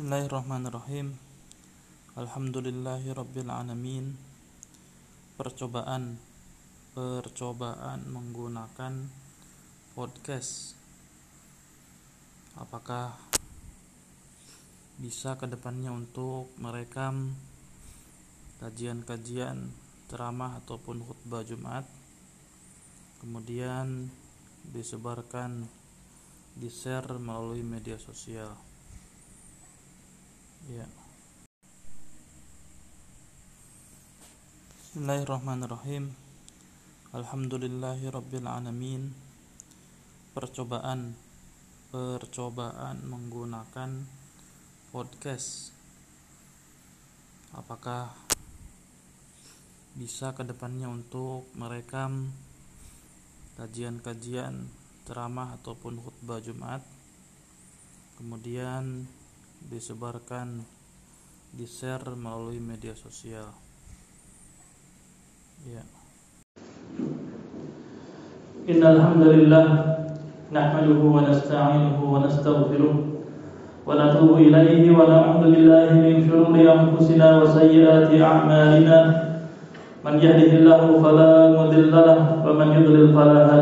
Bismillahirrahmanirrahim. Alhamdulillahirrabbilalamin Percobaan Percobaan menggunakan podcast. Apakah bisa ke depannya untuk merekam kajian-kajian ceramah ataupun khutbah Jumat? Kemudian disebarkan di share melalui media sosial Ya. Bismillahirrahmanirrahim. Alhamdulillahirabbil Percobaan percobaan menggunakan podcast. Apakah bisa ke depannya untuk merekam kajian-kajian ceramah ataupun khutbah Jumat kemudian disebarkan di share melalui media sosial. Ya. Innal hamdalillah nahmaduhu wa nasta'inuhu wa nastaghfiruh wa natubu ilayhi wa na'udzu billahi min shururi anfusina wa sayyiati a'malina. Man yahdihillahu fala mudilla lahu wa man yudlil fala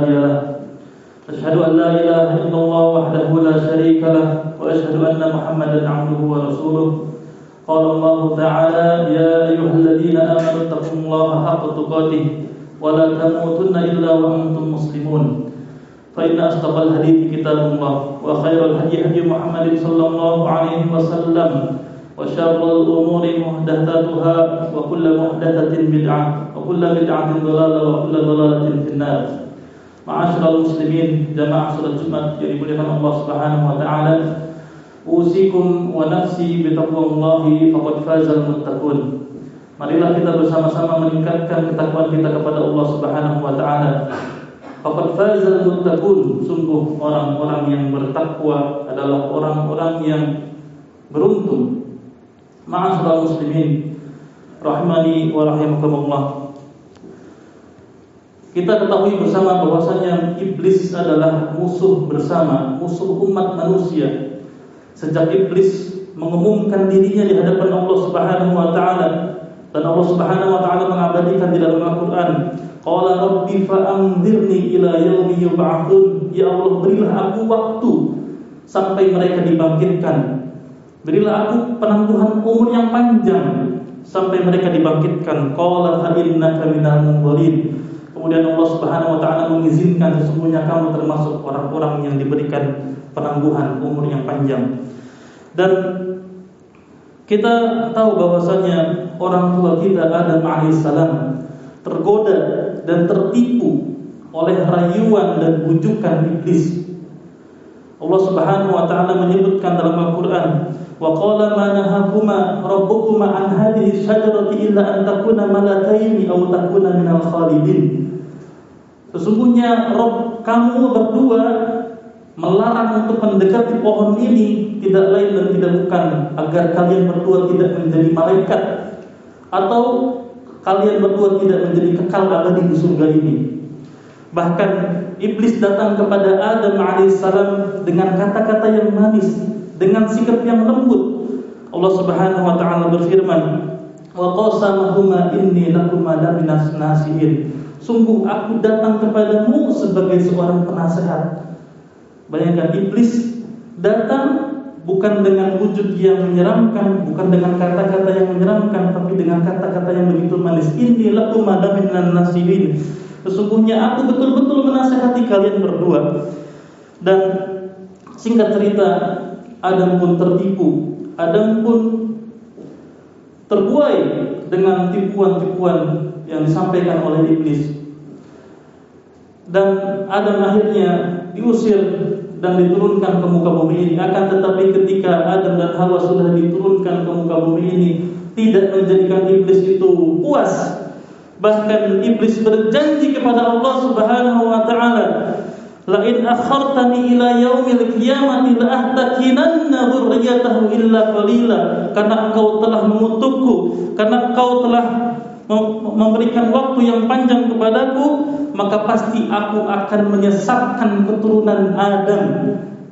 أشهد أن لا إله إلا الله وحده لا شريك له وأشهد أن محمدا عبده ورسوله. قال الله تعالى يا أيها الذين آمنوا اتقوا الله حق تقاته ولا تموتن إلا وأنتم مسلمون. فإن أصدق الحديث كتاب الله وخير الهدي هدي محمد صلى الله عليه وسلم وشر الأمور محدثاتها وكل محدثة بدعة وكل بدعة ضلالة وكل ضلالة في النار. Ma'asyiral muslimin jamaah salat Jumat yang dimuliakan Allah Subhanahu wa taala Usikum wa nafsi bitaqwallahi faqad fazal muttaqun. Marilah kita bersama-sama meningkatkan ketakwaan kita kepada Allah Subhanahu wa taala. Faqad fazal muttaqun. Sungguh orang-orang yang bertakwa adalah orang-orang yang beruntung. Ma'asyiral muslimin rahimani wa rahimakumullah. Kita ketahui bersama bahwasanya iblis adalah musuh bersama, musuh umat manusia. Sejak iblis mengumumkan dirinya di hadapan Allah Subhanahu wa taala dan Allah Subhanahu wa taala mengabadikan di dalam Al-Qur'an qala rabbi fa'anzirni ila yaumi yub'atsun ya Allah berilah aku waktu sampai mereka dibangkitkan. Berilah aku penangguhan umur yang panjang sampai mereka dibangkitkan. Qala fa innaka minal Kemudian Allah Subhanahu wa taala mengizinkan sesungguhnya kamu termasuk orang-orang yang diberikan penangguhan umur yang panjang. Dan kita tahu bahwasanya orang tua kita Adam alaihissalam tergoda dan tertipu oleh rayuan dan bujukan iblis. Allah Subhanahu wa taala menyebutkan dalam Al-Qur'an, "Wa qala ma nahakuma rabbukuma an hadhihi syajarati illa an takuna malakaini aw takuna minal khalidin." Sesungguhnya Rob kamu berdua melarang untuk mendekati pohon ini tidak lain dan tidak bukan agar kalian berdua tidak menjadi malaikat atau kalian berdua tidak menjadi kekal abadi di surga ini. Bahkan iblis datang kepada Adam alaihissalam dengan kata-kata yang manis, dengan sikap yang lembut. Allah Subhanahu wa taala berfirman, "Wa qasamahuma inni lakuma nasihin." Sungguh aku datang kepadamu sebagai seorang penasehat Bayangkan iblis datang bukan dengan wujud yang menyeramkan, bukan dengan kata-kata yang menyeramkan, tapi dengan kata-kata yang begitu manis. Inilah umadamin dan nasihin. Sesungguhnya aku betul-betul menasehati kalian berdua. Dan singkat cerita, Adam pun tertipu. Adam pun terbuai dengan tipuan-tipuan yang disampaikan oleh iblis. Dan Adam akhirnya diusir dan diturunkan ke muka bumi ini akan tetapi ketika Adam dan Hawa sudah diturunkan ke muka bumi ini tidak menjadikan iblis itu puas bahkan iblis berjanji kepada Allah Subhanahu wa taala la in akhartani ila yaumil qiyamati la ahtakinanna dzurriyyatahu illa qalila karena engkau telah mengutukku karena engkau telah memberikan waktu yang panjang kepadaku maka pasti aku akan menyesatkan keturunan Adam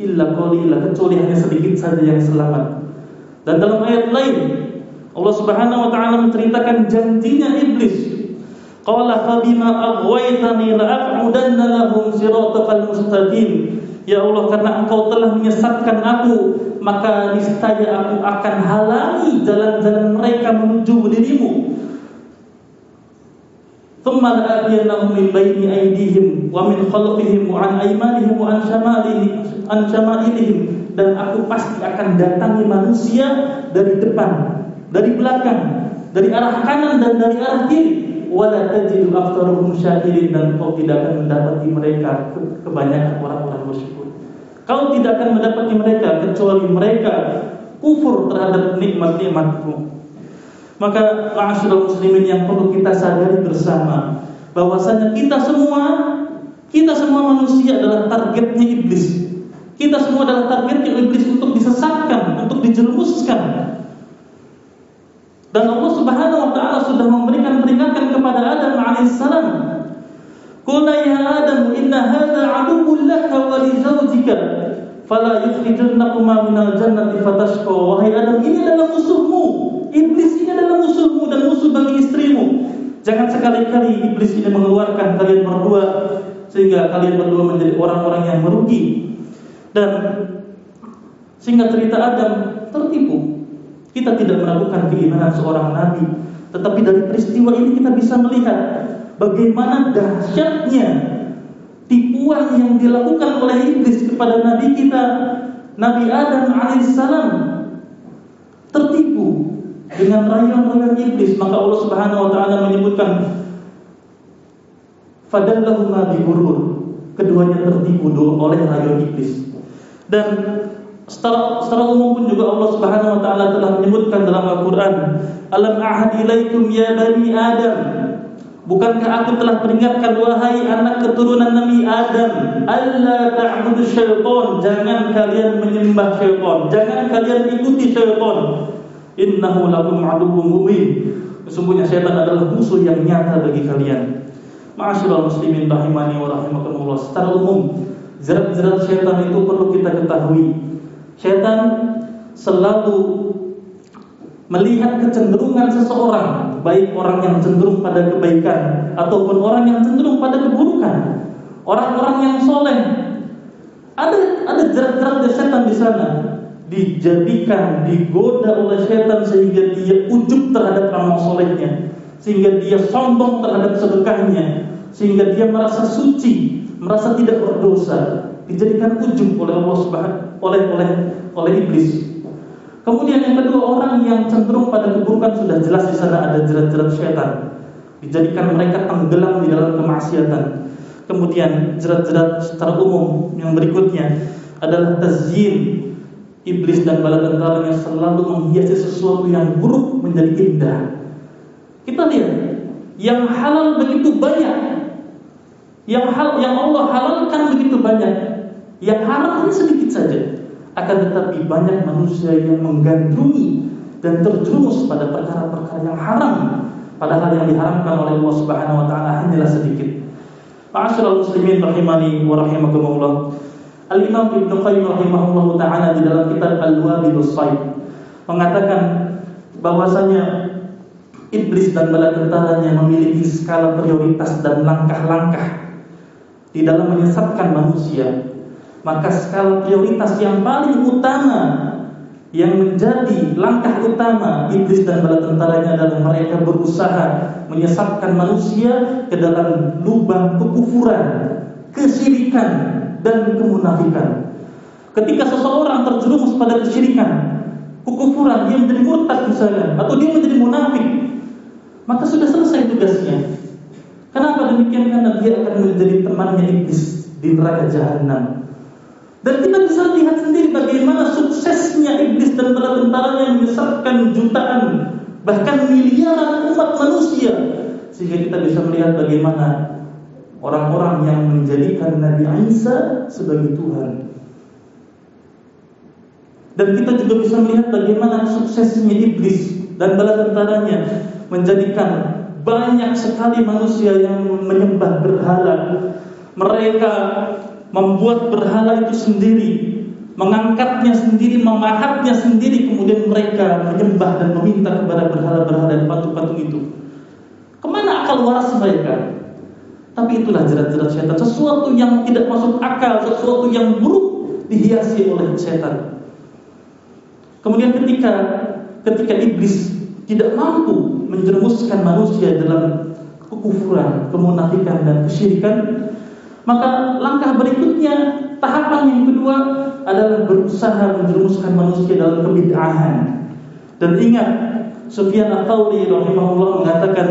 illa qalila kecuali hanya sedikit saja yang selamat. Dan dalam ayat lain Allah Subhanahu wa taala menceritakan janjinya iblis. Qala fa bima aghwaytani la aq'udanna lahum siratal mustaqim. Ya Allah karena engkau telah menyesatkan aku maka niscaya aku akan halangi jalan-jalan mereka menuju dirimu. Thumma la'atiyannahum min baini aydihim wa min khalfihim wa an aymanihim wa an shamalihim an shamalihim dan aku pasti akan datangi manusia dari depan dari belakang dari arah kanan dan dari arah kiri wala tajidu aktsaruhum syakirin dan kau tidak akan mendapati mereka kebanyakan orang-orang bersyukur kau tidak akan mendapati mereka kecuali mereka kufur terhadap nikmat-nikmatku maka ma'asyiral muslimin yang perlu kita sadari bersama bahwasanya kita semua kita semua manusia adalah targetnya iblis. Kita semua adalah targetnya iblis untuk disesatkan, untuk dijerumuskan. Dan Allah Subhanahu wa taala sudah memberikan peringatan kepada Adam alaihissalam. Qul ya Adam inna hadha aduwwun laka wa li zawjika fala yukhrijannakuma minal jannati fatashqa. Wahai Adam, ini adalah musuhmu Iblis ini adalah musuhmu dan musuh bagi istrimu. Jangan sekali-kali iblis ini mengeluarkan kalian berdua sehingga kalian berdua menjadi orang-orang yang merugi. Dan sehingga cerita Adam tertipu. Kita tidak melakukan keimanan seorang nabi, tetapi dari peristiwa ini kita bisa melihat bagaimana dahsyatnya tipuan yang dilakukan oleh iblis kepada nabi kita Nabi Adam alaihissalam tertipu dengan rayuan-rayuan iblis. Maka Allah Subhanahu wa taala menyebutkan fadallahuma bihurur keduanya tertipu oleh rayuan iblis. Dan secara, secara umum pun juga Allah Subhanahu wa taala telah menyebutkan dalam Al-Qur'an alam ahad ya bani adam Bukankah aku telah peringatkan wahai anak keturunan Nabi Adam Allah ta'budu syaitan Jangan kalian menyembah syaitan Jangan kalian ikuti syaitan Innahu lakum aduwwum mubin. Sesungguhnya setan adalah musuh yang nyata bagi kalian. Ma'asyiral muslimin rahimani wa rahimakumullah. Secara umum, jerat-jerat setan itu perlu kita ketahui. Setan selalu melihat kecenderungan seseorang, baik orang yang cenderung pada kebaikan ataupun orang yang cenderung pada keburukan. Orang-orang yang soleh. Ada ada jerat-jerat setan di sana. Dijadikan, digoda oleh setan sehingga dia ujub terhadap amal solehnya, sehingga dia sombong terhadap sedekahnya, sehingga dia merasa suci, merasa tidak berdosa, dijadikan ujub oleh Allah Subhanahu oleh oleh oleh iblis. Kemudian yang kedua orang yang cenderung pada keburukan sudah jelas di sana ada jerat-jerat setan, dijadikan mereka tenggelam di dalam kemaksiatan. Kemudian jerat-jerat secara umum yang berikutnya adalah tazyin Iblis dan bala tentaranya selalu menghiasi sesuatu yang buruk menjadi indah. Kita lihat, yang halal begitu banyak. Yang hal yang Allah halalkan begitu banyak. Yang haram sedikit saja. Akan tetapi banyak manusia yang menggandrungi dan terjerumus pada perkara-perkara yang haram. Padahal yang diharamkan oleh Allah Subhanahu wa taala hanyalah sedikit. Ma'asyiral muslimin rahimani wa rahimakumullah. Al-Imam Ibn Qayyim rahimahullah ta'ala di dalam kitab Al-Wabilus Sayyid mengatakan bahwasanya iblis dan bala tentaranya memiliki skala prioritas dan langkah-langkah di dalam menyesatkan manusia. Maka skala prioritas yang paling utama yang menjadi langkah utama iblis dan bala tentaranya adalah mereka berusaha menyesatkan manusia ke dalam lubang kekufuran, kesyirikan dan kemunafikan. Ketika seseorang terjerumus pada kesyirikan, kekufuran, dia menjadi murtad misalnya, atau dia menjadi munafik, maka sudah selesai tugasnya. Kenapa demikian? Karena dia akan menjadi temannya iblis di neraka jahanam. Dan kita bisa lihat sendiri bagaimana suksesnya iblis dan para tentaranya menyesatkan jutaan bahkan miliaran umat manusia sehingga kita bisa melihat bagaimana orang-orang yang menjadikan Nabi Isa sebagai Tuhan. Dan kita juga bisa melihat bagaimana suksesnya iblis dan bala tentaranya menjadikan banyak sekali manusia yang menyembah berhala. Mereka membuat berhala itu sendiri mengangkatnya sendiri, memahatnya sendiri, kemudian mereka menyembah dan meminta kepada berhala-berhala dan patung-patung itu. Ke mana akal waras mereka? Tapi itulah jerat-jerat setan, sesuatu yang tidak masuk akal, sesuatu yang buruk dihiasi oleh setan. Kemudian ketika ketika iblis tidak mampu menjerumuskan manusia dalam kekufuran, kemunafikan dan kesyirikan, maka langkah berikutnya, tahapan yang kedua adalah berusaha menjerumuskan manusia dalam kebid'ahan. Dan ingat, Sufyan Ats-Tsauri rahimahullah mengatakan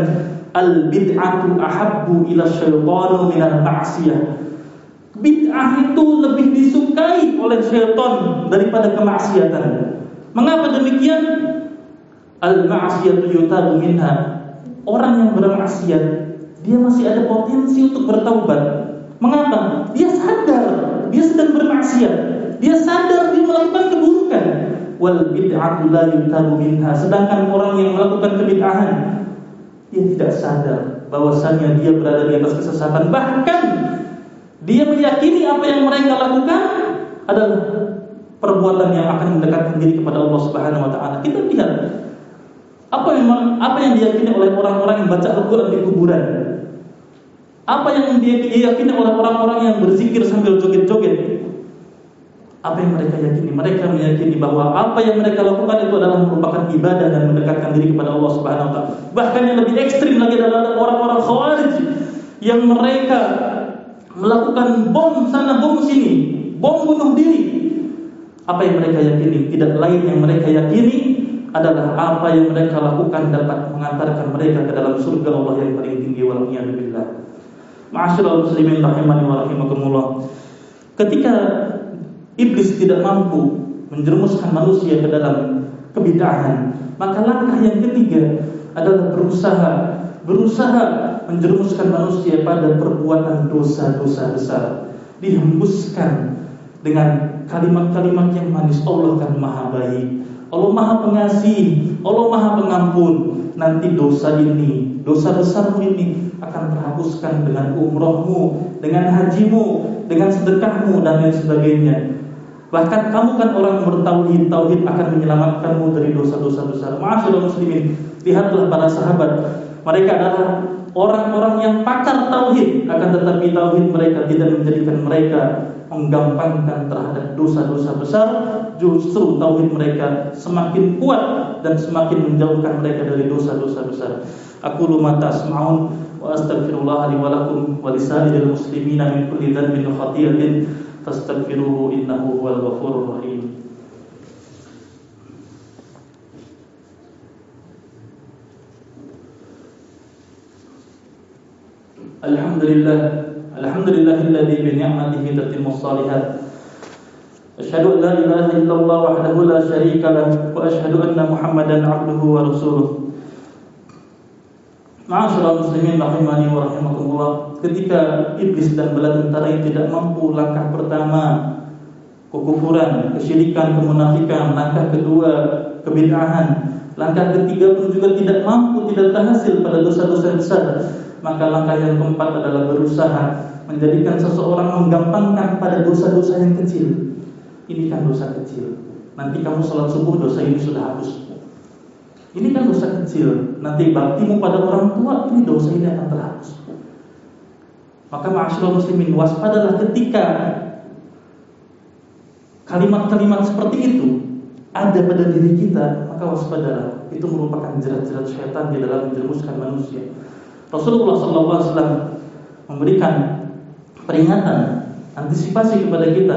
al bid'atu ahabbu ila syaitanu minal ma'siyah. Bid'ah itu lebih disukai oleh syaitan daripada kemaksiatan. Mengapa demikian? Al ma'siyatu yutabu minha. Orang yang bermaksiat, dia masih ada potensi untuk bertaubat. Mengapa? Dia sadar dia sedang bermaksiat. Dia sadar dia melakukan keburukan. Wal bid'atu minha. Sedangkan orang yang melakukan kebid'ahan dia tidak sadar bahwasanya dia berada di atas kesesatan bahkan dia meyakini apa yang mereka lakukan adalah perbuatan yang akan mendekatkan diri kepada Allah Subhanahu wa taala. Kita lihat apa yang apa yang diyakini oleh orang-orang yang baca Al-Qur'an di kuburan. Apa yang diyakini oleh orang-orang yang berzikir sambil joget-joget. Apa yang mereka yakini? Mereka meyakini bahwa apa yang mereka lakukan itu adalah merupakan ibadah dan mendekatkan diri kepada Allah Subhanahu wa taala. Bahkan yang lebih ekstrim lagi adalah orang-orang Khawarij yang mereka melakukan bom sana bom sini, bom bunuh diri. Apa yang mereka yakini? Tidak lain yang mereka yakini adalah apa yang mereka lakukan dapat mengantarkan mereka ke dalam surga Allah yang paling tinggi wal billah. Ma'asyiral muslimin rahimani wa rahimakumullah. Ketika iblis tidak mampu menjerumuskan manusia ke dalam kebidahan, maka langkah yang ketiga adalah berusaha berusaha menjerumuskan manusia pada perbuatan dosa-dosa besar, dihembuskan dengan kalimat-kalimat yang manis Allah kan maha baik, Allah maha pengasih, Allah maha pengampun. Nanti dosa ini, dosa besarmu ini akan terhapuskan dengan umrohmu, dengan hajimu, dengan sedekahmu dan lain sebagainya. Bahkan kamu kan orang bertauhid, tauhid akan menyelamatkanmu dari dosa-dosa besar. Maafirul muslimin, lihatlah para sahabat. Mereka adalah orang-orang yang pakar tauhid, akan tetapi tauhid mereka tidak menjadikan mereka menggampangkan terhadap dosa-dosa besar. Justru tauhid mereka semakin kuat dan semakin menjauhkan mereka dari dosa-dosa besar. أقول ما تسمعون وأستغفر الله لي ولكم ولسائر المسلمين من كل ذنب وخطيئة فاستغفروه إنه هو الغفور الرحيم. الحمد لله الحمد لله الذي بنعمته تتم الصالحات. أشهد أن لا إله إلا الله وحده لا شريك له وأشهد أن محمدا عبده ورسوله. Ma'asyiral muslimin rahimani wa rahimakumullah ketika iblis dan bala tentara yang tidak mampu langkah pertama kekufuran, kesyirikan, kemunafikan, langkah kedua kebid'ahan, langkah ketiga pun juga tidak mampu, tidak berhasil pada dosa-dosa besar, maka langkah yang keempat adalah berusaha menjadikan seseorang menggampangkan pada dosa-dosa yang kecil. Ini kan dosa kecil. Nanti kamu sholat subuh dosa ini sudah hapus. Ini kan dosa kecil. Nanti baktimu pada orang tua ini dosa ini akan terhapus. Maka ma'asyiral muslimin waspadalah ketika kalimat-kalimat seperti itu ada pada diri kita, maka waspadalah. Itu merupakan jerat-jerat syaitan di dalam menjerumuskan manusia. Rasulullah SAW memberikan peringatan, antisipasi kepada kita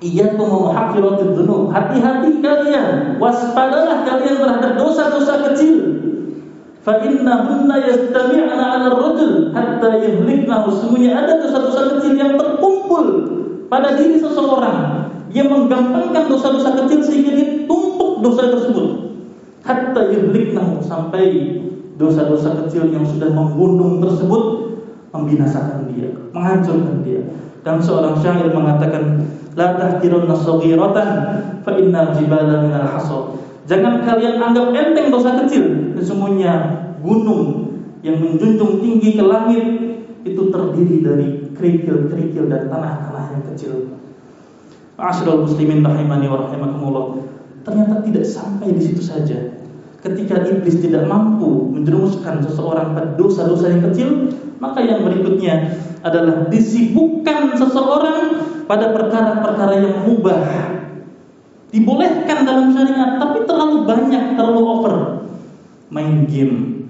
Iyyakum muhaqqiratid dzunub. Hati-hati kalian, waspadalah kalian terhadap dosa-dosa kecil. Fa innahunna yastami'na 'ala ar-rajul hatta yuhliknahu. Sesungguhnya ada dosa-dosa kecil yang terkumpul pada diri seseorang. Dia menggampangkan dosa-dosa kecil sehingga dia tumpuk dosa tersebut. Hatta yuhliknahu sampai dosa-dosa kecil yang sudah membunuh tersebut membinasakan dia, menghancurkan dia. Dan seorang syair mengatakan La tahkirunna saghiratan fa innal jibala minal hasad. Jangan kalian anggap enteng dosa kecil. Sesungguhnya gunung yang menjunjung tinggi ke langit itu terdiri dari kerikil-kerikil dan tanah-tanah yang kecil. Ma'asyiral muslimin rahimani wa rahimakumullah. Ternyata tidak sampai di situ saja. Ketika iblis tidak mampu menjerumuskan seseorang pada dosa-dosa yang kecil, maka yang berikutnya adalah disibukkan seseorang pada perkara-perkara yang mubah. Dibolehkan dalam syariat, tapi terlalu banyak, terlalu over. Main game,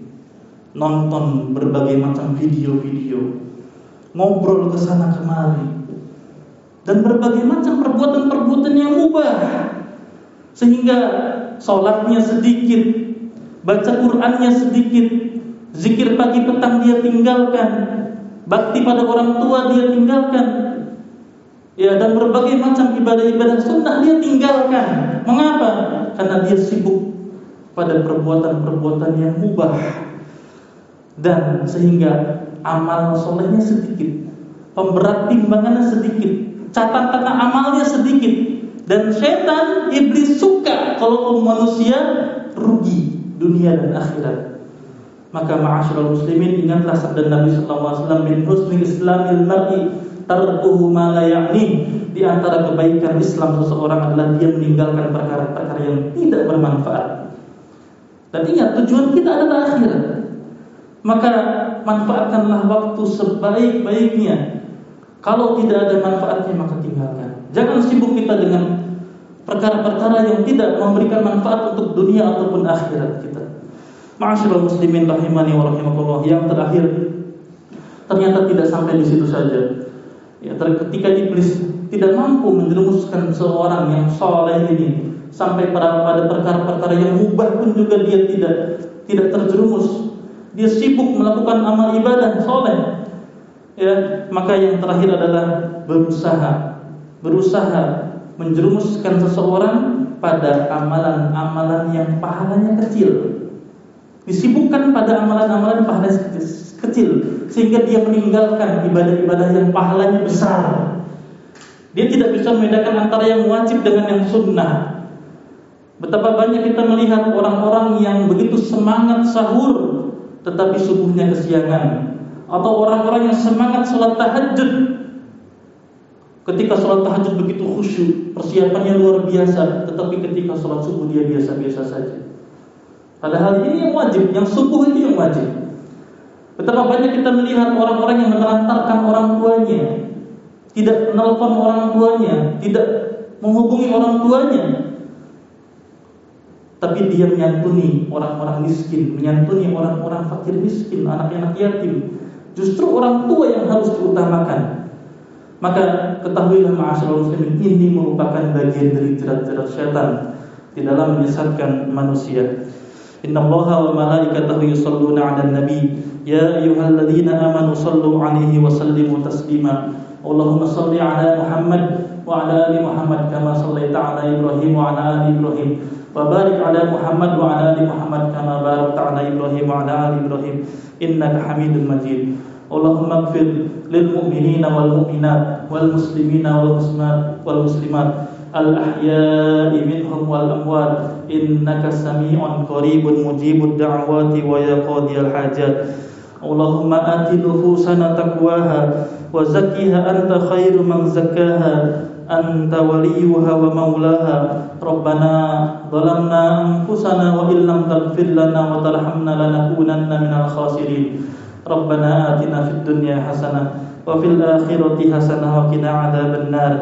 nonton berbagai macam video-video, ngobrol ke sana kemari, dan berbagai macam perbuatan-perbuatan yang mubah, sehingga sholatnya sedikit, baca Qurannya sedikit, zikir pagi petang dia tinggalkan, bakti pada orang tua dia tinggalkan, ya dan berbagai macam ibadah-ibadah sunnah dia tinggalkan. Mengapa? Karena dia sibuk pada perbuatan-perbuatan yang mubah dan sehingga amal solehnya sedikit, pemberat timbangannya sedikit, catatan amalnya sedikit, dan setan iblis suka kalau manusia rugi dunia dan akhirat. Maka ma'asyiral muslimin ingatlah sabda Nabi sallallahu alaihi wasallam min husni islamil mar'i tarkuhu ma la ya'ni. Di antara kebaikan Islam seseorang adalah dia meninggalkan perkara-perkara yang tidak bermanfaat. Dan ingat tujuan kita adalah akhirat. Maka manfaatkanlah waktu sebaik-baiknya. Kalau tidak ada manfaatnya maka tinggalkan. Jangan sibuk kita dengan perkara-perkara yang tidak memberikan manfaat untuk dunia ataupun akhirat kita. Ma'asyiral muslimin rahimani wa rahimakumullah. Yang terakhir ternyata tidak sampai di situ saja. Ya, ketika iblis tidak mampu menjerumuskan seorang yang soleh ini sampai pada pada perkara-perkara yang mubah pun juga dia tidak tidak terjerumus. Dia sibuk melakukan amal ibadah soleh. Ya, maka yang terakhir adalah berusaha, berusaha menjerumuskan seseorang pada amalan-amalan yang pahalanya kecil. Disibukkan pada amalan-amalan pahalanya kecil sehingga dia meninggalkan ibadah-ibadah yang pahalanya besar. Dia tidak bisa membedakan antara yang wajib dengan yang sunnah. Betapa banyak kita melihat orang-orang yang begitu semangat sahur tetapi subuhnya kesiangan atau orang-orang yang semangat sholat tahajud Ketika sholat tahajud begitu khusyuk, persiapannya luar biasa, tetapi ketika sholat subuh dia biasa-biasa saja. Padahal ini yang wajib, yang subuh itu yang wajib. Betapa banyak kita melihat orang-orang yang menelantarkan orang tuanya, tidak menelpon orang tuanya, tidak menghubungi orang tuanya, tapi dia menyantuni orang-orang miskin, menyantuni orang-orang fakir miskin, anak-anak yatim. Justru orang tua yang harus diutamakan. Maka ketahuilah ma'asyiral muslimin ini merupakan bagian dari jerat-jerat syaitan di dalam menyesatkan manusia. Inna Allaha wa malaikatahu yusalluna 'alan nabi ya ayyuhalladzina amanu sallu 'alaihi wa sallimu taslima. Allahumma salli 'ala Muhammad wa 'ala ali Muhammad kama shallaita 'ala Ibrahim wa 'ala ali Ibrahim. Wa barik 'ala Muhammad wa 'ala ali Muhammad kama barakta 'ala Ibrahim wa 'ala ali Ibrahim innaka Hamidum Majid. اللهم اغفر للمؤمنين والمؤمنات والمسلمين والمسلمات الأحياء منهم والأموات إنك سميع قريب مجيب الدعوات ويا قاضي الحاجات اللهم آت نفوسنا تقواها وزكها أنت خير من زكاها. أنت وليها ومولاها. ربنا ظلمنا أنفسنا وإن لم تغفر لنا وترحمنا لنكونن من الخاسرين. ربنا آتنا في الدنيا حسنة وفي الآخرة حسنة وقنا عذاب النار.